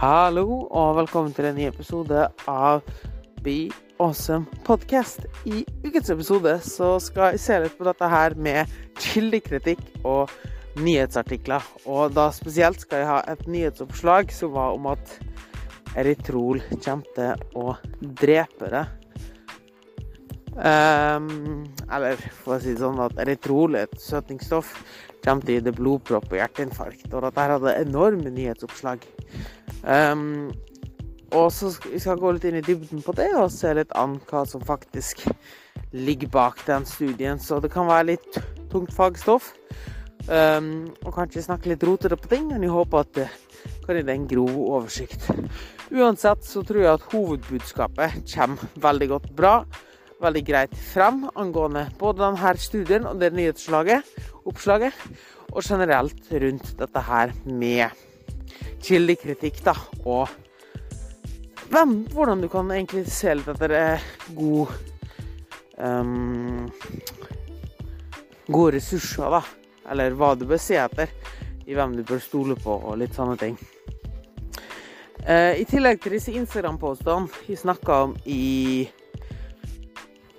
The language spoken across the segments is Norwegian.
Hallo og velkommen til en ny episode av Be Awesome Podcast. I ukens episode så skal jeg se litt på dette her med kildekritikk og nyhetsartikler. Og da spesielt skal jeg ha et nyhetsoppslag som var om at Eritrol kommer til å drepe det. Um, eller for å si det sånn at Eritrol, er et søtningsstoff, det blodpropp og hjerteinfarkt. Og dette her hadde enorme nyhetsoppslag. Um, og så skal vi gå litt inn i dybden på det og se litt an hva som faktisk ligger bak den studien. Så det kan være litt tungt fagstoff. Um, og kanskje snakke litt rotete på ting, men jeg håper at det kan gi deg en grov oversikt. Uansett så tror jeg at hovedbudskapet kommer veldig godt bra. Veldig greit frem angående både denne studien og det nyhetsoppslaget, og generelt rundt dette her med kildekritikk, da, og hvem, hvordan du kan egentlig se litt etter eh, god um, Gode ressurser, da. Eller hva du bør se etter i hvem du bør stole på, og litt sånne ting. Uh, I tillegg til disse Instagram-postene vi snakka om i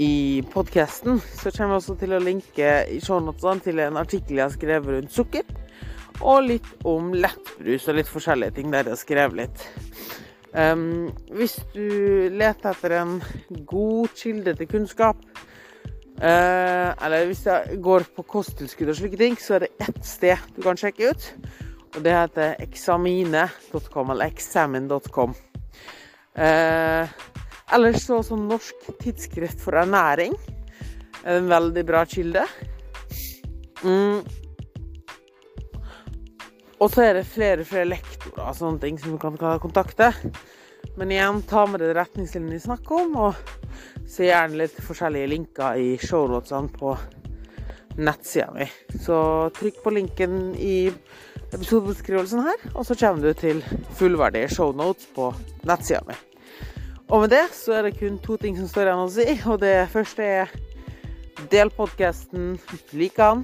i podkasten, så kommer vi også til å linke i shownotene til en artikkel jeg har skrevet rundt sukker og litt om lettbrus og litt forskjellige ting der jeg har skrevet litt. Um, hvis du leter etter en god kilde til kunnskap, uh, eller hvis jeg går på kosttilskudd og slike ting, så er det ett sted du kan sjekke ut. Og det heter eksamine.com, eller examine.com. Uh, ellers så som Norsk tidsskrift for ernæring er en veldig bra kilde. Mm. Og så er det flere og flere lektorer og sånne ting som du kan kontakte. Men igjen, ta med deg retningslinjene vi snakker om, og se gjerne litt forskjellige linker i shownotene på nettsida mi. Så trykk på linken i episodebeskrivelsen her, og så kommer du til fullverdige shownotes på nettsida mi. Og med det så er det kun to ting som står igjen å si, og det første er del podkasten hvis du den.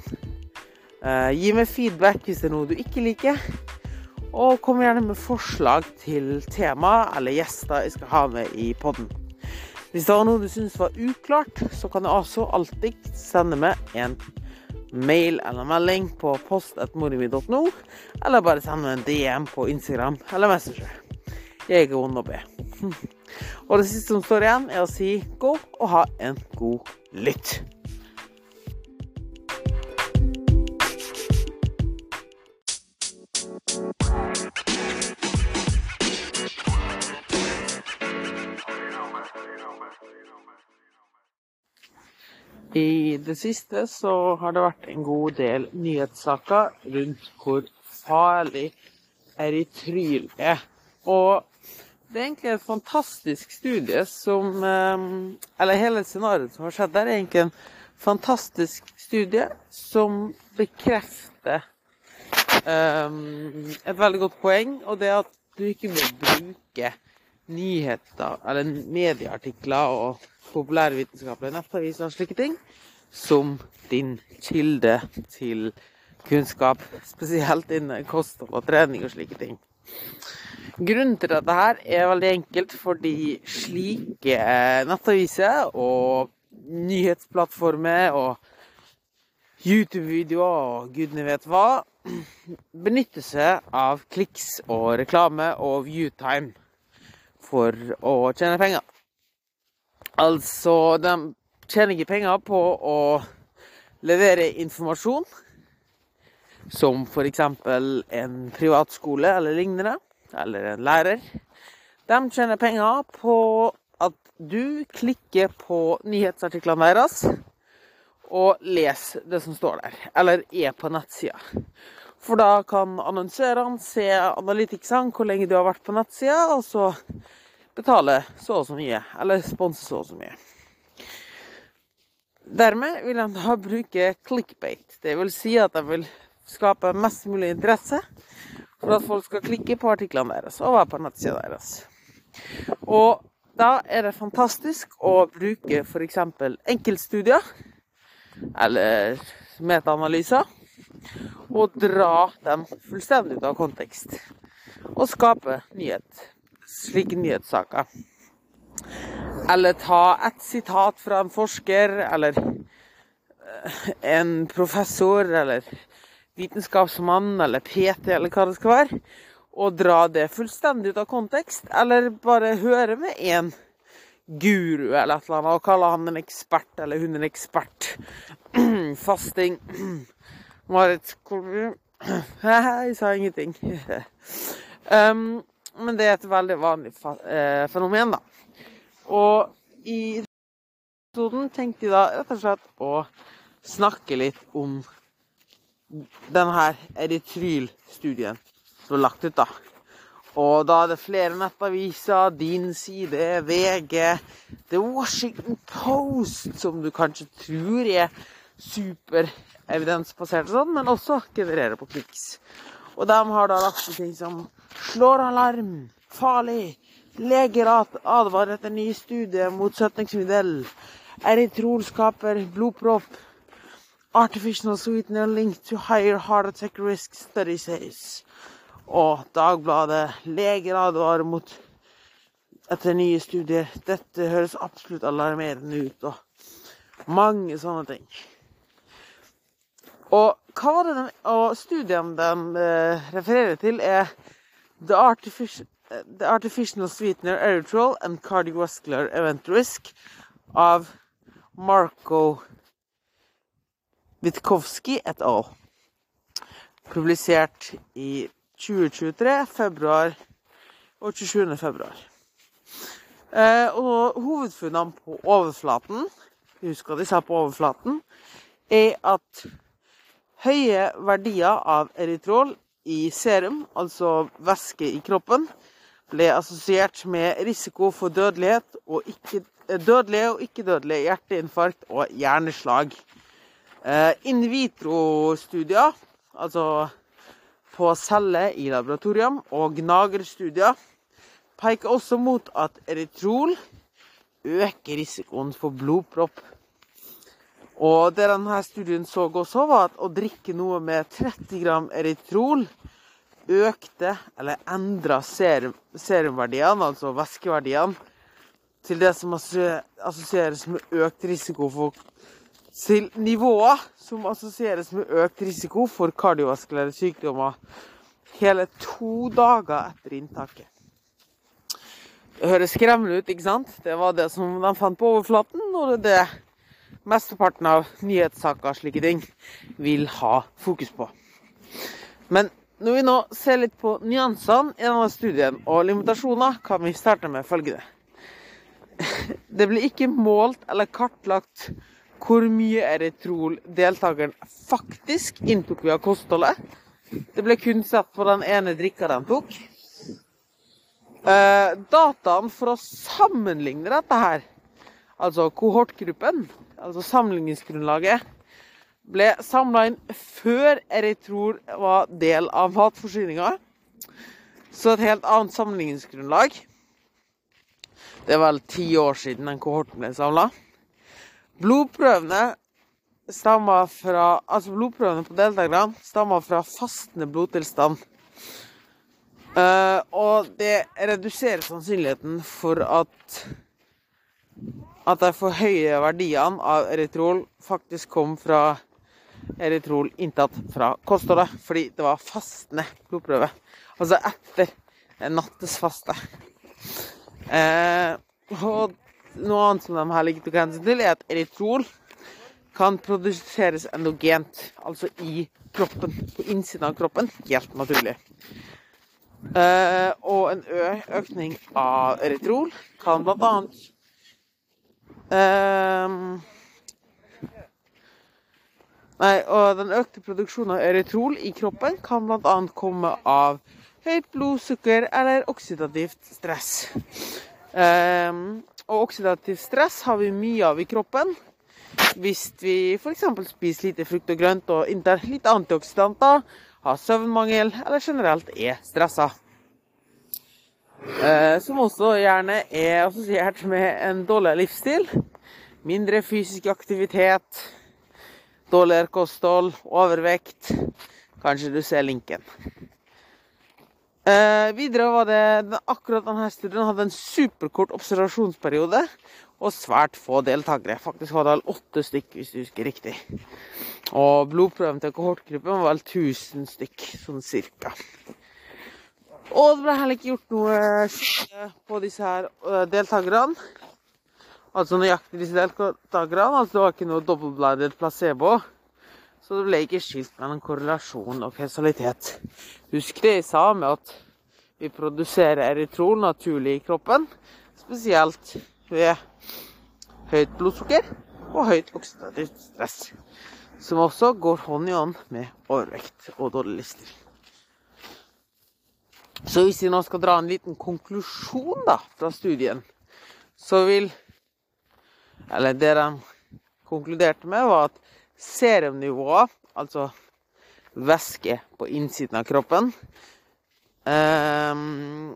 Uh, gi meg feedback hvis det er noe du ikke liker. Og kom gjerne med forslag til tema eller gjester jeg skal ha med i podden. Hvis det var noe du syns var uklart, så kan du altså alltid sende meg en mail eller melding på post.morimi.no, eller bare sende meg en DM på Instagram eller Messenger. Jeg er vond å be. Og det siste som står igjen, er å si gå og ha en god lytt. I det siste så har det vært en god del nyhetssaker rundt hvor farlig erytryl er. Og det er egentlig et fantastisk studie som eh, Eller hele scenarioet som har skjedd der, er egentlig en fantastisk studie som bekrefter um, et veldig godt poeng, og det at du ikke må bruke nyheter eller medieartikler og populærvitenskapelige nettaviser og slike ting som din kilde til kunnskap, spesielt innen kosthold og trening og slike ting. Grunnen til dette her er veldig enkelt fordi slike nettaviser og nyhetsplattformer og YouTube-videoer og gudene vet hva benytter seg av kliks og reklame og viewtime for å tjene penger. Altså, de tjener ikke penger på å levere informasjon, som f.eks. en privatskole eller lignende, eller en lærer. De tjener penger på at du klikker på nyhetsartiklene deres og leser det som står der, eller er på nettsida. For da kan annonsørene se analyticsene hvor lenge du har vært på nettsida, og så betale så og så mye, eller sponse så og så mye. Dermed vil de da bruke clickbait. Det vil si at de vil skape mest mulig interesse for at folk skal klikke på artiklene deres og være på nettsida deres. Og da er det fantastisk å bruke f.eks. enkeltstudier eller metaanalyser og dra dem fullstendig ut av kontekst. og skape nyhet. Slike nyhetssaker. Eller ta et sitat fra en forsker eller eh, en professor eller vitenskapsmann eller PT eller hva det skal være, og dra det fullstendig ut av kontekst, eller bare høre med en guru eller et eller annet og kalle han en ekspert eller hun en ekspert. Fasting. Marit Kolbu Jeg sa ingenting. um, men det er et veldig vanlig eh, fenomen, da. Og i episoden tenkte jeg da rett og slett å snakke litt om denne Eritryl-studien som er lagt ut, da. Og da er det flere nettaviser, Din Side, VG, The Washington Post, som du kanskje tror er superevidensbasert og sånn, men også genererer på kliks. Og de har da lagt ut ting som slår alarm, farlig, leger advarer etter ny studie mot søtningsmiddel, eritrol skaper blodpropp, artificial sweetener linked to higher heart attack risk study says. Og Dagbladet leger advarer mot etter nye studier. Dette høres absolutt alarmerende ut, og mange sånne ting. Og den, og studien de eh, refererer til, er The Artificial, The Artificial Sweetener Erythral and Cardiovascular Event Risk av Marco Witkowski et al. Publisert i 2023, februar og 27. februar. Eh, og hovedfunnene på overflaten, husk at de sa på overflaten, er at høye verdier av eritrol i serum, altså væske i kroppen, ble assosiert med risiko for dødelighet og ikke, eh, dødelige og ikke-dødelige hjerteinfarkt og hjerneslag. Eh, in vitro-studier, altså på celler i laboratorium, og gnagerstudier peker også mot at eritrol øker risikoen for blodpropp. Og det denne studien så også, var at å drikke noe med 30 gram eritrol økte eller endra serum, serumverdiene, altså væskeverdiene, til det som assosieres med økt risiko for til nivåer som assosieres med økt risiko for kardiovaskulære sykdommer hele to dager etter inntaket. Det høres skremmende ut, ikke sant? Det var det som de fant på overflaten, og det er det mesteparten av nyhetssaker og slike ting vil ha fokus på. Men når vi nå ser litt på nyansene i denne studien og limitasjoner, kan vi starte med følgende. Det blir ikke målt eller kartlagt hvor mye erytrol deltakeren faktisk inntok via kostholdet. Det ble kun sett på den ene drikka den tok. Eh, dataen for å sammenligne dette her, altså kohortgruppen, altså sammenligningsgrunnlaget, ble samla inn før erytrol var del av matforsyninga. Så et helt annet sammenligningsgrunnlag. Det er vel ti år siden den kohorten ble samla. Blodprøvene stammer fra Altså blodprøvene på deltakerne stammer fra fastende blodtilstand. Uh, og det reduserer sannsynligheten for at at de forhøye verdiene av eritrol faktisk kom fra eritrol inntatt fra kostholdet, fordi det var fastende blodprøve. Altså etter nattes nattesfaste. Uh, og noe annet som de her ligget grensen til, er at eritrol kan produseres endogent, altså i kroppen, på innsiden av kroppen, helt naturlig. Eh, og en økning av eritrol kan annet eh, Nei, og den økte produksjonen av eritrol i kroppen kan bl.a. komme av høyt blodsukker eller oksidativt stress. Um, og oksidativt stress har vi mye av i kroppen hvis vi f.eks. spiser lite frukt og grønt og inntar litt antioksidanter, har søvnmangel eller generelt er stressa. Uh, som også gjerne er assosiert med en dårligere livsstil. Mindre fysisk aktivitet, dårligere kosthold, overvekt. Kanskje du ser linken. Eh, videre var det akkurat denne studien hadde en superkort observasjonsperiode og svært få deltakere. Faktisk var det vel åtte stykk, hvis du husker riktig. Og blodprøven til kohortgruppen var vel 1000 stykk, sånn cirka. Og det ble heller ikke gjort noe på disse her eh, deltakerne. Altså nøyaktig disse deltakerne. Altså det var ikke noe dobbeltbladet placebo. Så det ble ikke skilt mellom korrelasjon og kausalitet. Husk det jeg sa med at vi produserer eritron naturlig i kroppen, spesielt ved høyt blodsukker og høyt oksidativt stress, som også går hånd i hånd med overvekt og dårlig lister. Så hvis vi nå skal dra en liten konklusjon da, fra studien, så vil Eller det de konkluderte med, var at serumnivået, altså væske på innsiden av kroppen, ehm,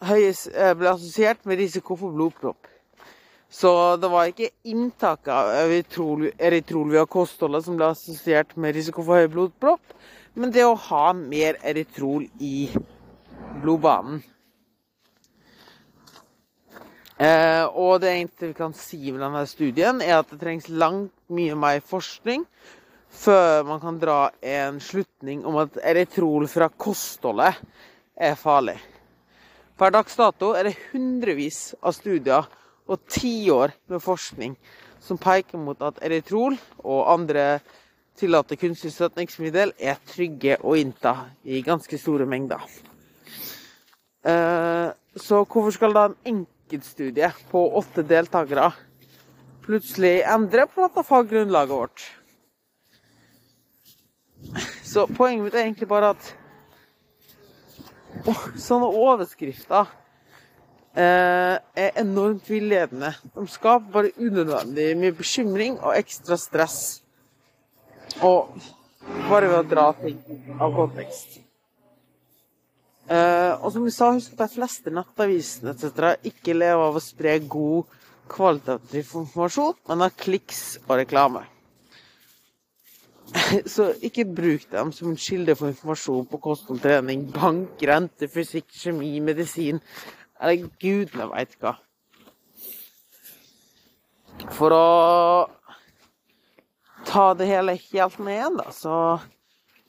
eh, ble assosiert med risiko for blodpropp. Så det var ikke inntaket av erytrol via kostholdet som ble assosiert med risiko for høy blodpropp, men det å ha mer eritrol i blodbanen. Eh, og det eneste vi kan si med denne studien, er at det trengs langt mye mer forskning før man kan dra en slutning om at erytrol fra kostholdet er farlig. Per dags dato er det hundrevis av studier og tiår med forskning som peker mot at erytrol og andre tillatte kunstig støtningsmiddel er trygge å innta i ganske store mengder. Eh, så hvorfor skal da en enkeltstudie på åtte deltakere plutselig endrer på dette faggrunnlaget vårt? Så poenget mitt er egentlig bare at oh, sånne overskrifter eh, er enormt villedende. De skaper bare unødvendig mye bekymring og ekstra stress. Og bare ved å dra ting av kontekst. Uh, og som vi sa, husk at de fleste nettavisene etc. ikke lever av å spre god kvalitativ informasjon, men av kliks og reklame. Så ikke bruk dem som en kilde for informasjon på kosthold, trening, bank, rente, fysikk, kjemi, medisin eller gudene veit hva. For å ta det hele helt ned igjen, da, så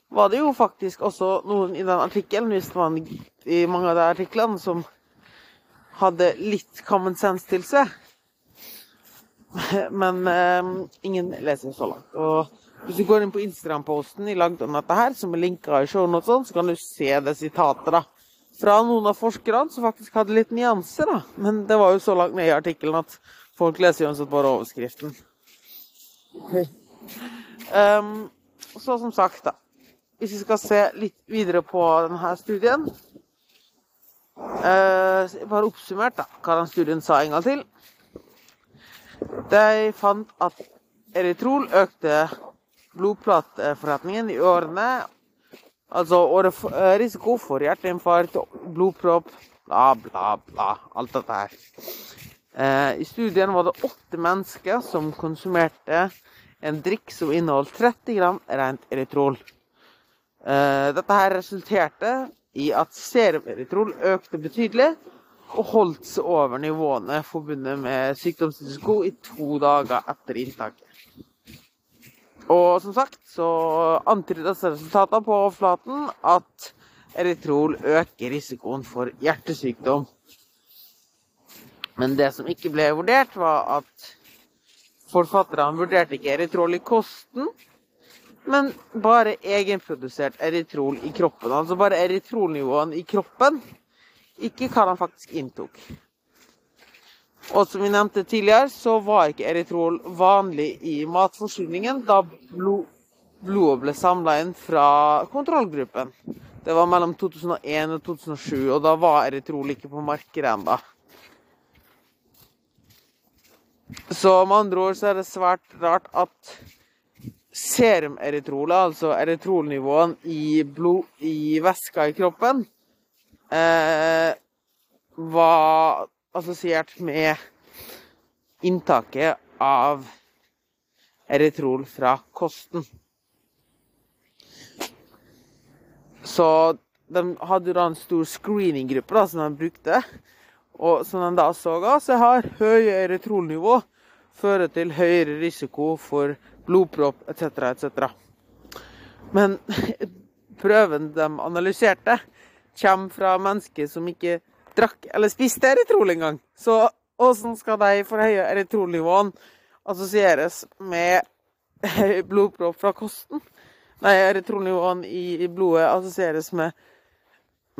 var det jo faktisk også noen i den artikkelen, hvis var i mange av de artiklene, som hadde litt common sense til seg. Men eh, ingen leser så langt. Og hvis du går inn på Instagram-posten i lagd om dette her, som er linka i showet, og sånn, så kan du se det sitatet da, fra noen av forskerne som faktisk hadde litt nyanser. da. Men det var jo så langt ned i artikkelen at folk leser jo uansett bare overskriften. Um, så som sagt, da hvis vi skal se litt videre på denne studien eh, Bare oppsummert da, hva den studien sa en gang til. De fant at eritrol økte blodplateforretningen i årene Altså eh, risiko for hjerteinfarkt, blodpropp, bla, bla, bla. Alt dette her. Eh, I studien var det åtte mennesker som konsumerte en drikk som inneholdt 30 gram rent erytrol. Eh, dette her resulterte i at serumeritrol økte betydelig og holdt seg over nivåene forbundet med sykdomsrisiko i to dager etter inntaket. Og som sagt så antyder disse resultatene på overflaten at eritrol øker risikoen for hjertesykdom. Men det som ikke ble vurdert, var at forfatterne vurderte ikke eritrol i kosten, men bare egenprodusert eritrol i kroppen. Altså bare eritrolnivåen i kroppen, ikke hva han faktisk inntok. Og som vi nevnte tidligere, så var ikke eritrol vanlig i matforsyningen da blod, blodet ble samla inn fra kontrollgruppen. Det var mellom 2001 og 2007, og da var eritrol ikke på markedet ennå. Så med andre ord så er det svært rart at serumerytrolet, altså eritrolnivåene i, blod, i væska i kroppen, eh, var assosiert med inntaket av eritrol fra kosten. Så de hadde da en stor screeninggruppe som de brukte. Og som de da så ga, så har høye erytrolnivå fører til høyere risiko for blodpropp etc., etc. Men prøven de analyserte, kommer fra mennesker som ikke drakk eller spiste eritrol engang. Så åssen skal de forhøye eritrolnivåene assosieres med blodpropp fra kosten? Nei, eritrolnivåene i blodet assosieres med,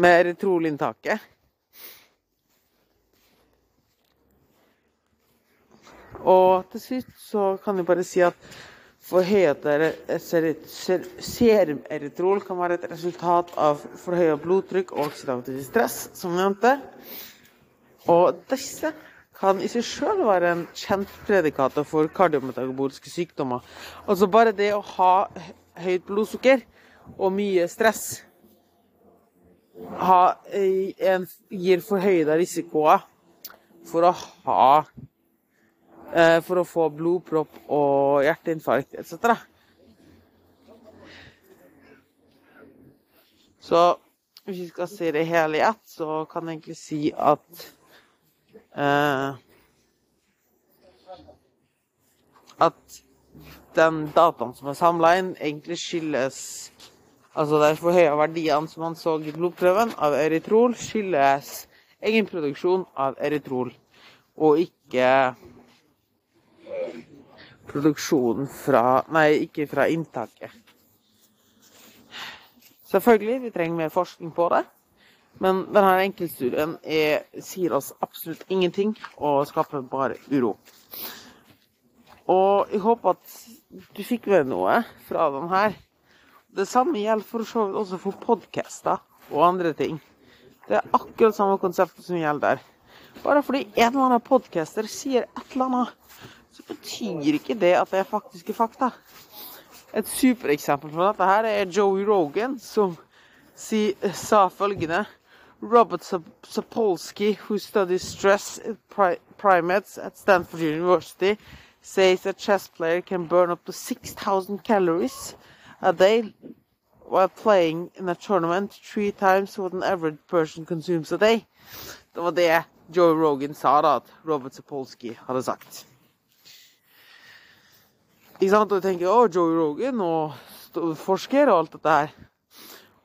med erytrolinntaket. Og til slutt så kan jeg bare si at forhøyet serumerytrol kan være et resultat av forhøyet blodtrykk og oksidativt stress, som nevnte. Og disse kan i seg sjøl være en kjent predikator for kardiometaboliske sykdommer. Altså bare det å ha høyt blodsukker og mye stress ha, en, gir forhøyede risikoer for å ha for å få blodpropp og hjerteinfarkt etc. Så hvis vi skal se det hele i ett, så kan jeg egentlig si at eh, At den dataen som er samla inn, egentlig skyldes Altså de forhøya verdiene som man så i blodprøven av erytrol, skyldes egenproduksjon av erytrol, og ikke produksjonen fra Nei, ikke fra inntaket. Selvfølgelig, vi trenger mer forskning på det. Men denne enkeltstudien er, sier oss absolutt ingenting og skaper bare uro. Og jeg håper at du fikk med noe fra den her. Det samme gjelder for så vidt også for podkaster og andre ting. Det er akkurat samme konsept som gjelder der. Bare fordi en eller annen podcaster sier et eller annet så betyr ikke det at det er faktiske fakta. Et supereksempel på dette her er Joey Rogan, som si, sa følgende Robert Sapolsky, who studies stress primates at Stanford University, says a chess player can burn up to 6,000 calories a day while playing in a tournament three times what an average person consumes a day. Det var det Joe Rogan sa da, at Robert Sapolsky hadde sagt. Ikke sant? Og du tenker å, Joe Rogan og forsker og alt dette her.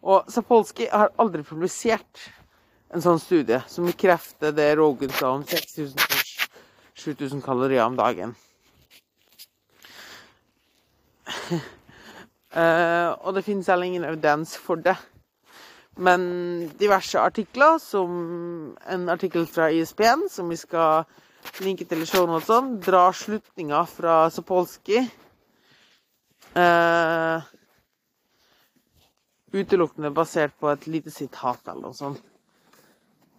Og Sapolsky har aldri publisert en sånn studie som bekrefter det Rogan sa om 6000-7000 kalorier om dagen. uh, og det finnes heller ingen evidens for det. Men diverse artikler, som en artikkel fra ISP-en, som vi skal linke til i showet, drar slutninger fra Sapolsky Uh, utelukkende basert på et lite sitat eller noe sånt.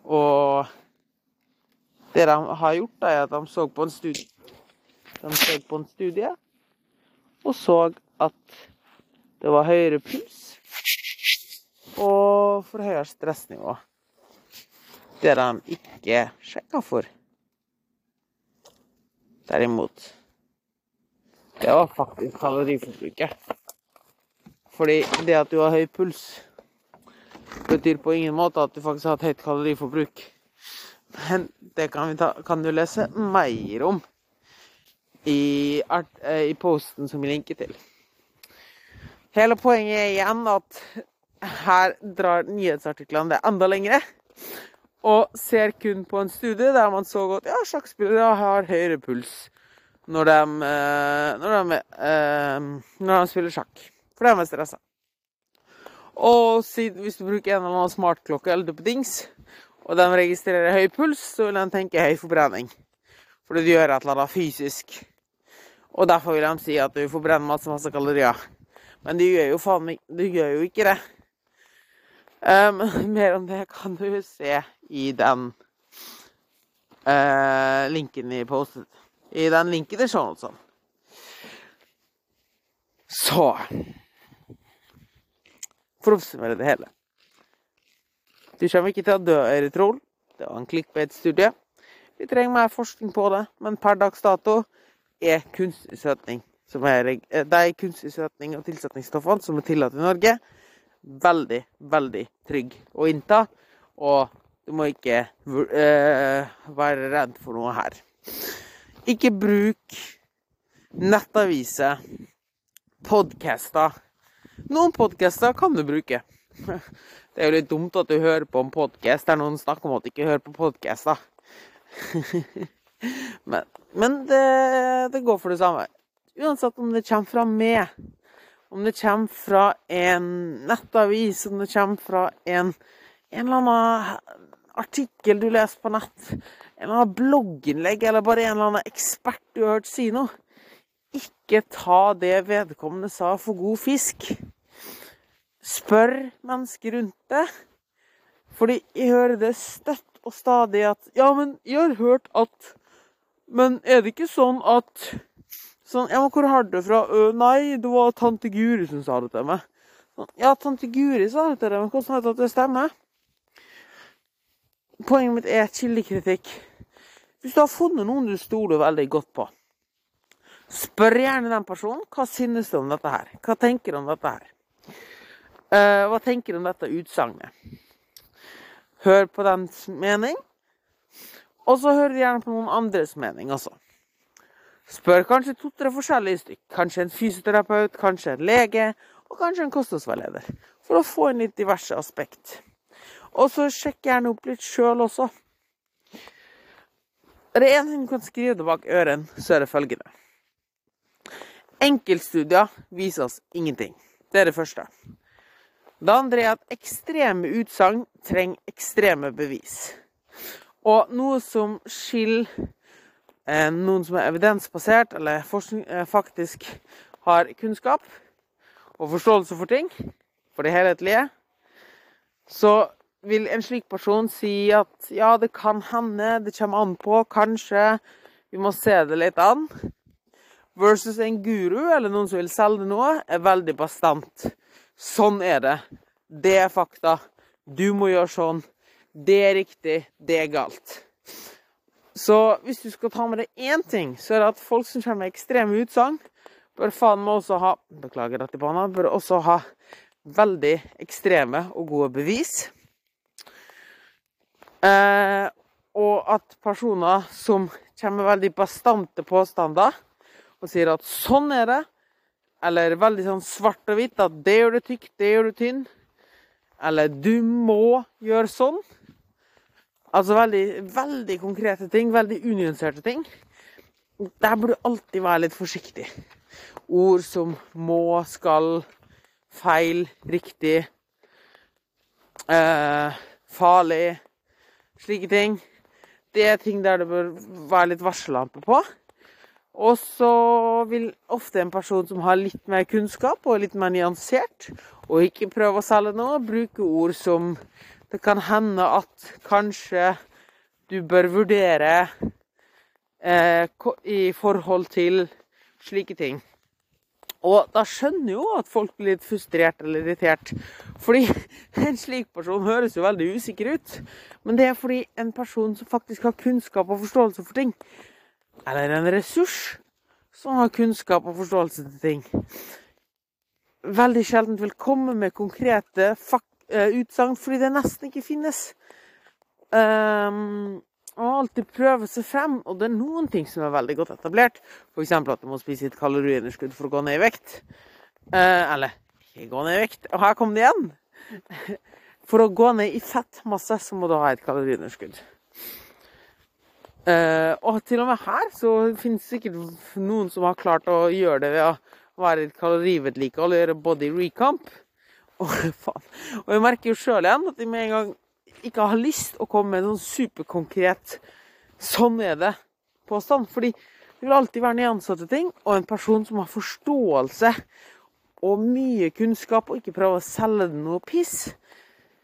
Og det de har gjort, da, er at de så på en studie. De så på en studie og så at det var høyere puls og forhøya stressnivå. Det de ikke sjekka for. Derimot det var faktisk kaloriforbruket. Fordi det at du har høy puls, betyr på ingen måte at du faktisk har et høyt kaloriforbruk. Men det kan, ta, kan du lese mer om i, art, eh, i posten som vi linker til. Hele poenget er igjen at her drar nyhetsartiklene det enda lengre. Og ser kun på en studie der man så godt ja, sjakkspillere har høyere puls når de, eh, når de, eh, når de spiller sjakk. For de er stressa. Og hvis du bruker en eller annen smartklokke eller duppedings, og de registrerer høy puls, så vil de tenke høy forbrenning. Fordi du gjør et eller annet fysisk. Og derfor vil de si at du forbrenner masse, masse kalorier. Men du gjør jo faen Du gjør jo ikke det. Um, mer om det kan du se i den uh, linken i postet den linken til Shonaldson. Så For å oppsummere det hele. Du kommer ikke til å dø Eritrol. Det var en clickbait-studie. Vi trenger mer forskning på det, men per dags dato er kunstig søtning som er, eh, De kunstig søtning og tilsetningsstoffene som er tillatt i Norge, veldig, veldig trygg å innta. Og du må ikke uh, være redd for noe her. Ikke bruk nettaviser, podcaster. Noen podcaster kan du bruke. Det er jo litt dumt at du hører på en podkast der noen snakker om at du ikke hører på podkaster. men, men det, det, går for det samme. Uansett om det kommer fra meg, om det kommer fra en nettavis, om det kommer fra en, en eller annen artikkel du leser på nett, en eller annen blogginnlegg, eller bare en eller annen ekspert du har hørt si noe. Ikke ta det vedkommende sa for god fisk. Spør mennesker rundt det. Fordi jeg hører det støtt og stadig at Ja, men jeg har hørt at Men er det ikke sånn at Sånn, ja, men hvor har du det fra? Ø, nei, det var tante Guri som sa det til meg. Sånn, ja, tante Guri sa det til deg, men hvordan vet du at det stemmer? Poenget mitt er kildekritikk. Hvis du har funnet noen du stoler veldig godt på, spør gjerne den personen hva synes du om dette her. Hva tenker du om dette her? Uh, hva tenker du om dette utsagnet? Hør på dens mening, og så hører du gjerne på noen andres mening også. Spør kanskje to-tre forskjellige stykk. Kanskje en fysioterapeut, kanskje en lege, og kanskje en kostholdsveileder. For å få inn litt diverse aspekt. Og så sjekk gjerne opp litt sjøl også. Det er én ting du kan skrive det bak øren, så er det følgende. Enkeltstudier viser oss ingenting. Det er det første. Det andre er at ekstreme utsagn trenger ekstreme bevis. Og noe som skiller eh, noen som er evidensbasert, eller forskning, eh, faktisk har kunnskap og forståelse for ting, for det helhetlige, så vil en slik person si at ja, det kan hende, det kommer an på, kanskje, vi må se det litt an. Versus en guru, eller noen som vil selge noe, er veldig bastant. Sånn er det. Det er fakta. Du må gjøre sånn. Det er riktig, det er galt. Så hvis du skal ta med deg én ting, så er det at folk som kommer med ekstreme utsagn, bør faen meg også ha Beklager dette, Bana. Bør også ha veldig ekstreme og gode bevis. Eh, og at personer som kommer med veldig bastante påstander og sier at sånn er det, eller veldig sånn svart og hvitt, at det gjør du tykk, det gjør du tynn, eller du må gjøre sånn Altså veldig, veldig konkrete ting, veldig unyanserte ting. Der burde du alltid være litt forsiktig. Ord som må, skal, feil, riktig, eh, farlig slike ting. Det er ting der det bør være litt varsellampe på. Og så vil ofte en person som har litt mer kunnskap og litt mer nyansert, og ikke prøve å selge noe, bruke ord som det kan hende at kanskje du bør vurdere eh, i forhold til slike ting. Og da skjønner jo at folk blir litt frustrert eller irritert. Fordi en slik person høres jo veldig usikker ut. Men det er fordi en person som faktisk har kunnskap og forståelse for ting, eller en ressurs som har kunnskap og forståelse til ting, veldig sjelden vil komme med konkrete uh, utsagn fordi det nesten ikke finnes. Um, og alltid prøve seg frem. Og det er noen ting som er veldig godt etablert. F.eks. at du må spise et kaloriunderskudd for å gå ned i vekt. Eh, eller ikke gå ned i vekt. Og her kom det igjen! For å gå ned i fettmasse så må du ha et kaloriunderskudd. Eh, og til og med her så finnes det sikkert noen som har klart å gjøre det ved å være et kalorivedlikehold og gjøre body recomp. Og, faen. og jeg merker jo sjøl igjen at med en gang ikke har lyst å komme med en sånn superkonkret 'sånn er det'-påstand. Fordi det vil alltid være nyansatte ting, og en person som har forståelse og mye kunnskap, og ikke prøver å selge det noe piss,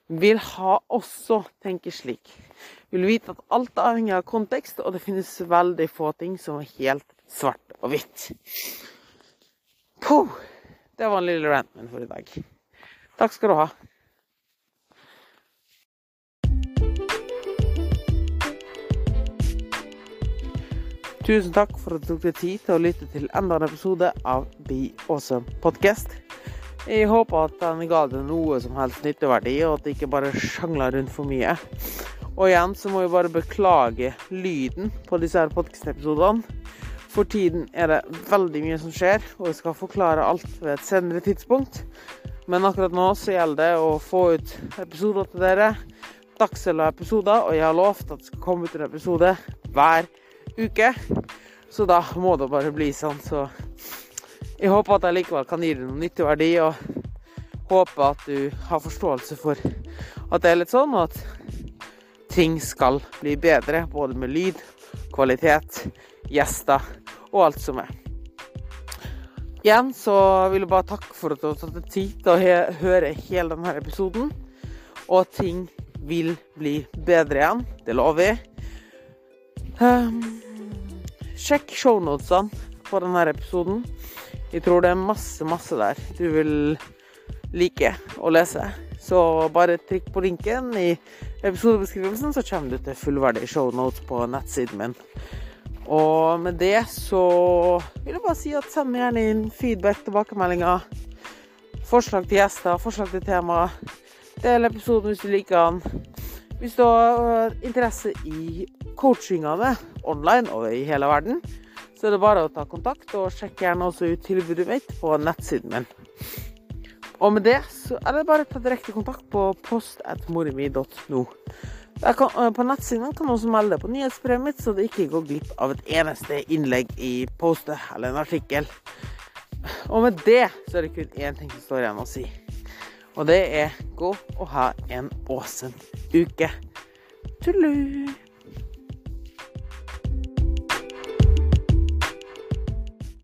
vil ha også tenke slik. Vil vite at alt er avhengig av kontekst, og det finnes veldig få ting som er helt svart og hvitt. Puh, det var en lille rant min for i dag. Takk skal du ha. Tusen takk for at du tok deg tid til å lytte til enda en episode av Be Awesome Podcast. Jeg håper at den ga deg noe som helst nytteverdi, og at det ikke bare sjangla rundt for mye. Og igjen så må jeg bare beklage lyden på disse her podcast-episodene. For tiden er det veldig mye som skjer, og jeg skal forklare alt ved et senere tidspunkt. Men akkurat nå så gjelder det å få ut episoder til dere. Dagsella episoder, og jeg har lovt at det skal komme ut en episode hver uke. Så da må det bare bli sånn. Så jeg håper at jeg likevel kan gi deg noe nytteverdi, og håper at du har forståelse for at det er litt sånn, og at ting skal bli bedre. Både med lyd, kvalitet, gjester og alt som er. Igjen så vil jeg bare takke for at du har tatt deg tid til å høre hele denne episoden. Og ting vil bli bedre igjen. Det lover jeg. Um, sjekk shownotesene på denne episoden. Jeg tror det er masse, masse der du vil like å lese. Så bare trykk på linken i episodebeskrivelsen, så kommer du til fullverdige shownotes på nettsiden min. Og med det så vil jeg bare si at send gjerne inn feedback, tilbakemeldinger, forslag til gjester, forslag til tema. Del episoden hvis du liker den. Hvis du har interesse i coachingene online over i hele verden, så er det bare å ta kontakt, og sjekk gjerne også ut tilbudet mitt på nettsiden min. Og med det så er det bare å ta direkte kontakt på post.morimi.no. Eh, på nettsiden kan du også melde deg på nyhetsbrevet mitt, så du ikke går glipp av et eneste innlegg i postet eller en artikkel. Og med det så er det kun én ting som står igjen å si. Og det er gå og ha en åsen uke. Tullu!